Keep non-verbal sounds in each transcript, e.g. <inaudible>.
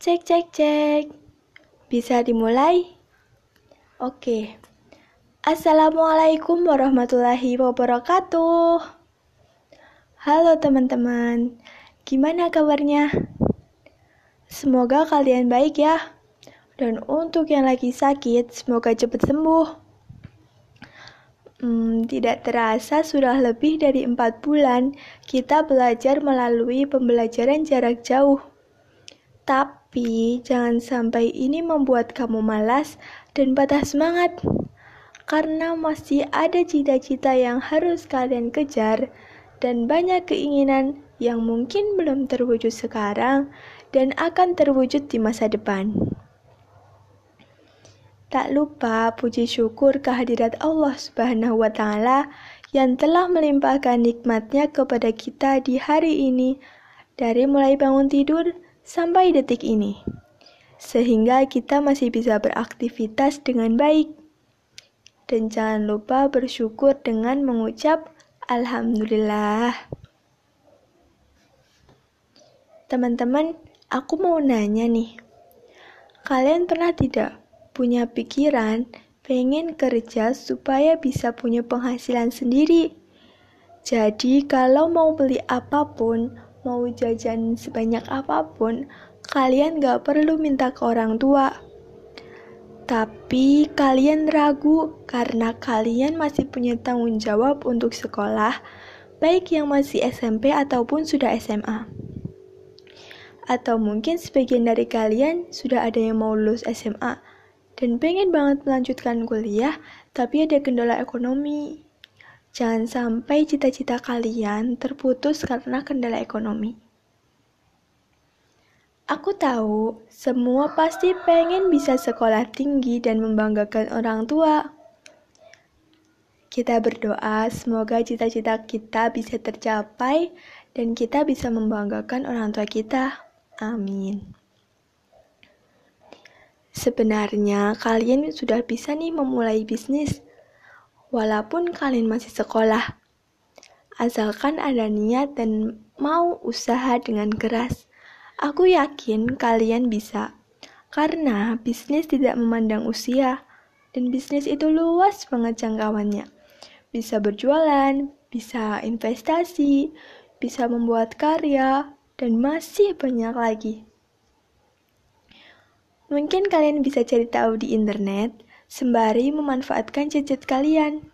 Cek, cek, cek. Bisa dimulai? Oke. Assalamualaikum warahmatullahi wabarakatuh. Halo teman-teman, gimana kabarnya? Semoga kalian baik ya. Dan untuk yang lagi sakit, semoga cepat sembuh. Hmm, tidak terasa sudah lebih dari empat bulan kita belajar melalui pembelajaran jarak jauh. Tapi jangan sampai ini membuat kamu malas dan patah semangat. Karena masih ada cita-cita yang harus kalian kejar dan banyak keinginan yang mungkin belum terwujud sekarang dan akan terwujud di masa depan. Tak lupa puji syukur kehadirat Allah Subhanahu wa taala yang telah melimpahkan nikmatnya kepada kita di hari ini dari mulai bangun tidur sampai detik ini. Sehingga kita masih bisa beraktivitas dengan baik. Dan jangan lupa bersyukur dengan mengucap alhamdulillah. Teman-teman, aku mau nanya nih. Kalian pernah tidak punya pikiran pengen kerja supaya bisa punya penghasilan sendiri. Jadi kalau mau beli apa pun, mau jajan sebanyak apa pun, kalian gak perlu minta ke orang tua. Tapi kalian ragu karena kalian masih punya tanggung jawab untuk sekolah, baik yang masih SMP ataupun sudah SMA. Atau mungkin sebagian dari kalian sudah ada yang mau lulus SMA, dan pengen banget melanjutkan kuliah, tapi ada kendala ekonomi. Jangan sampai cita-cita kalian terputus karena kendala ekonomi. Aku tahu semua pasti pengen bisa sekolah tinggi dan membanggakan orang tua. Kita berdoa semoga cita-cita kita bisa tercapai dan kita bisa membanggakan orang tua kita. Amin. Sebenarnya kalian sudah bisa nih memulai bisnis, walaupun kalian masih sekolah. Asalkan ada niat dan mau usaha dengan keras, aku yakin kalian bisa. Karena bisnis tidak memandang usia, dan bisnis itu luas banget jangkauannya. Bisa berjualan, bisa investasi, bisa membuat karya, dan masih banyak lagi. Mungkin kalian bisa cari tahu di internet sembari memanfaatkan gadget kalian.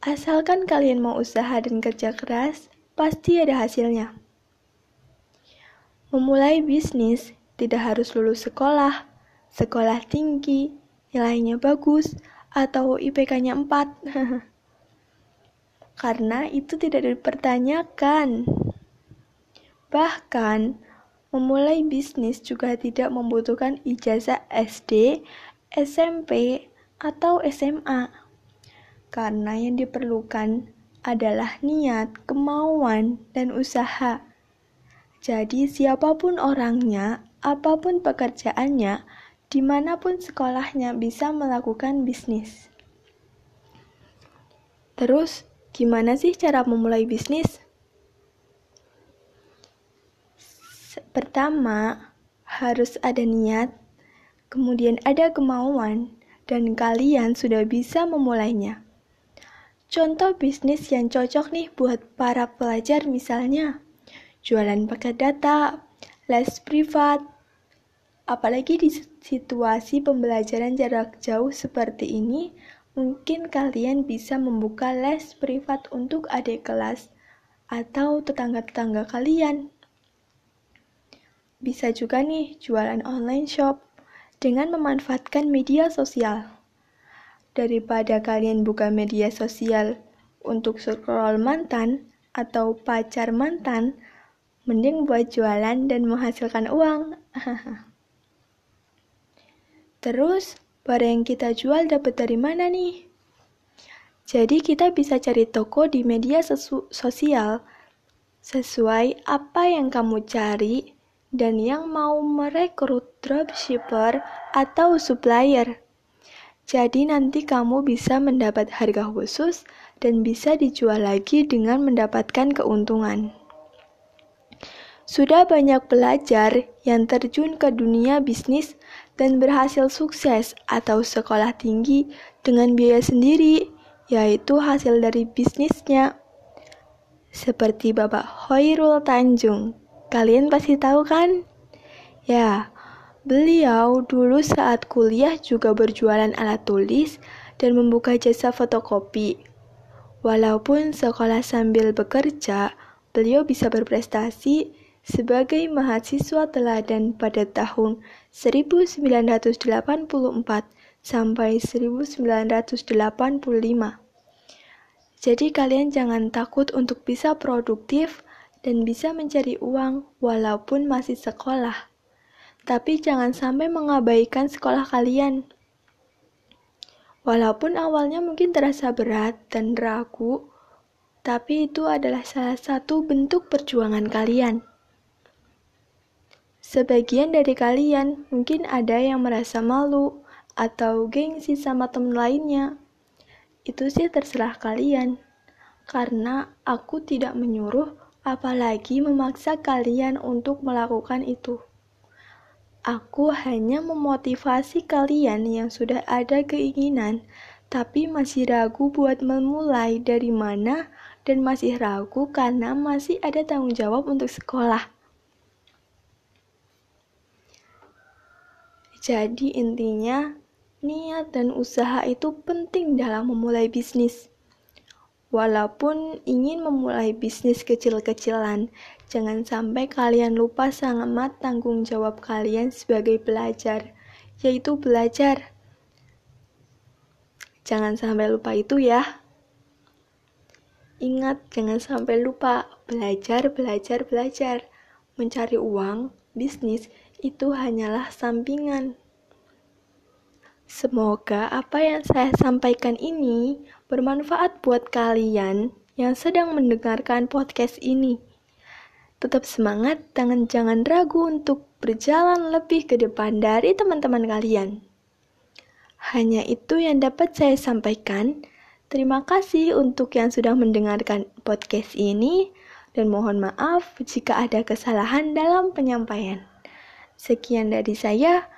Asalkan kalian mau usaha dan kerja keras, pasti ada hasilnya. Memulai bisnis tidak harus lulus sekolah, sekolah tinggi, nilainya bagus, atau IPK-nya 4. <laughs> Karena itu tidak dipertanyakan. Bahkan, Memulai bisnis juga tidak membutuhkan ijazah SD, SMP, atau SMA. Karena yang diperlukan adalah niat, kemauan, dan usaha. Jadi siapa pun orangnya, apa pun pekerjaannya, di mana pun sekolahnya bisa melakukan bisnis. Terus, gimana sih cara memulai bisnis? Pertama, harus ada niat, kemudian ada kemauan, dan kalian sudah bisa memulainya. Contoh bisnis yang cocok nih buat para pelajar misalnya, jualan paket data, les privat, apalagi di situasi pembelajaran jarak jauh seperti ini, mungkin kalian bisa membuka les privat untuk adik kelas atau tetangga-tetangga kalian. Bisa juga nih jualan online shop dengan memanfaatkan media sosial. Daripada kalian buka media sosial untuk scroll mantan atau pacar mantan, mending buat jualan dan menghasilkan uang. <laughs> Terus, barang yang kita jual dapat dari mana nih? Jadi kita bisa cari toko di media sosial sesuai apa yang kamu cari dan yang mau merekrut dropshipper atau supplier. Jadi nanti kamu bisa mendapat harga khusus dan bisa dijual lagi dengan mendapatkan keuntungan. Sudah banyak pelajar yang terjun ke dunia bisnis dan berhasil sukses atau sekolah tinggi dengan biaya sendiri, yaitu hasil dari bisnisnya. Seperti Bapak Hoirul Tanjung. Kalian pasti tahu kan? Ya, beliau dulu saat kuliah juga berjualan alat tulis dan membuka jasa fotokopi. Walaupun sekolah sambil bekerja, beliau bisa berprestasi sebagai mahasiswa teladan pada tahun 1984 sampai 1985. Jadi kalian jangan takut untuk bisa produktif dan bisa mencari uang walaupun masih sekolah. Tapi jangan sampai mengabaikan sekolah kalian. Walaupun awalnya mungkin terasa berat dan ragu, tapi itu adalah salah satu bentuk perjuangan kalian. Sebagian dari kalian mungkin ada yang merasa malu atau gengsi sama temen lainnya. Itu sih terserah kalian. Karena aku tidak menyuruh apalagi memaksa kalian untuk melakukan itu. Aku hanya memotivasi kalian yang sudah ada keinginan tapi masih ragu buat memulai dari mana dan masih ragu karena masih ada tanggung jawab untuk sekolah. Jadi intinya, niat dan usaha itu penting dalam memulai bisnis. Walaupun ingin memulai bisnis kecil-kecilan, jangan sampai kalian lupa sangat tanggung jawab kalian sebagai pelajar, yaitu belajar. Jangan sampai lupa itu ya. Ingat, jangan sampai lupa belajar, belajar, belajar. Mencari uang, bisnis, itu hanyalah sampingan. Semoga apa yang saya sampaikan ini bermanfaat buat kalian yang sedang mendengarkan podcast ini. Tetap semangat dan jangan ragu untuk berjalan lebih ke depan dari teman-teman kalian. Hanya itu yang dapat saya sampaikan. Terima kasih untuk yang sudah mendengarkan podcast ini dan mohon maaf jika ada kesalahan dalam penyampaian. Sekian dari saya.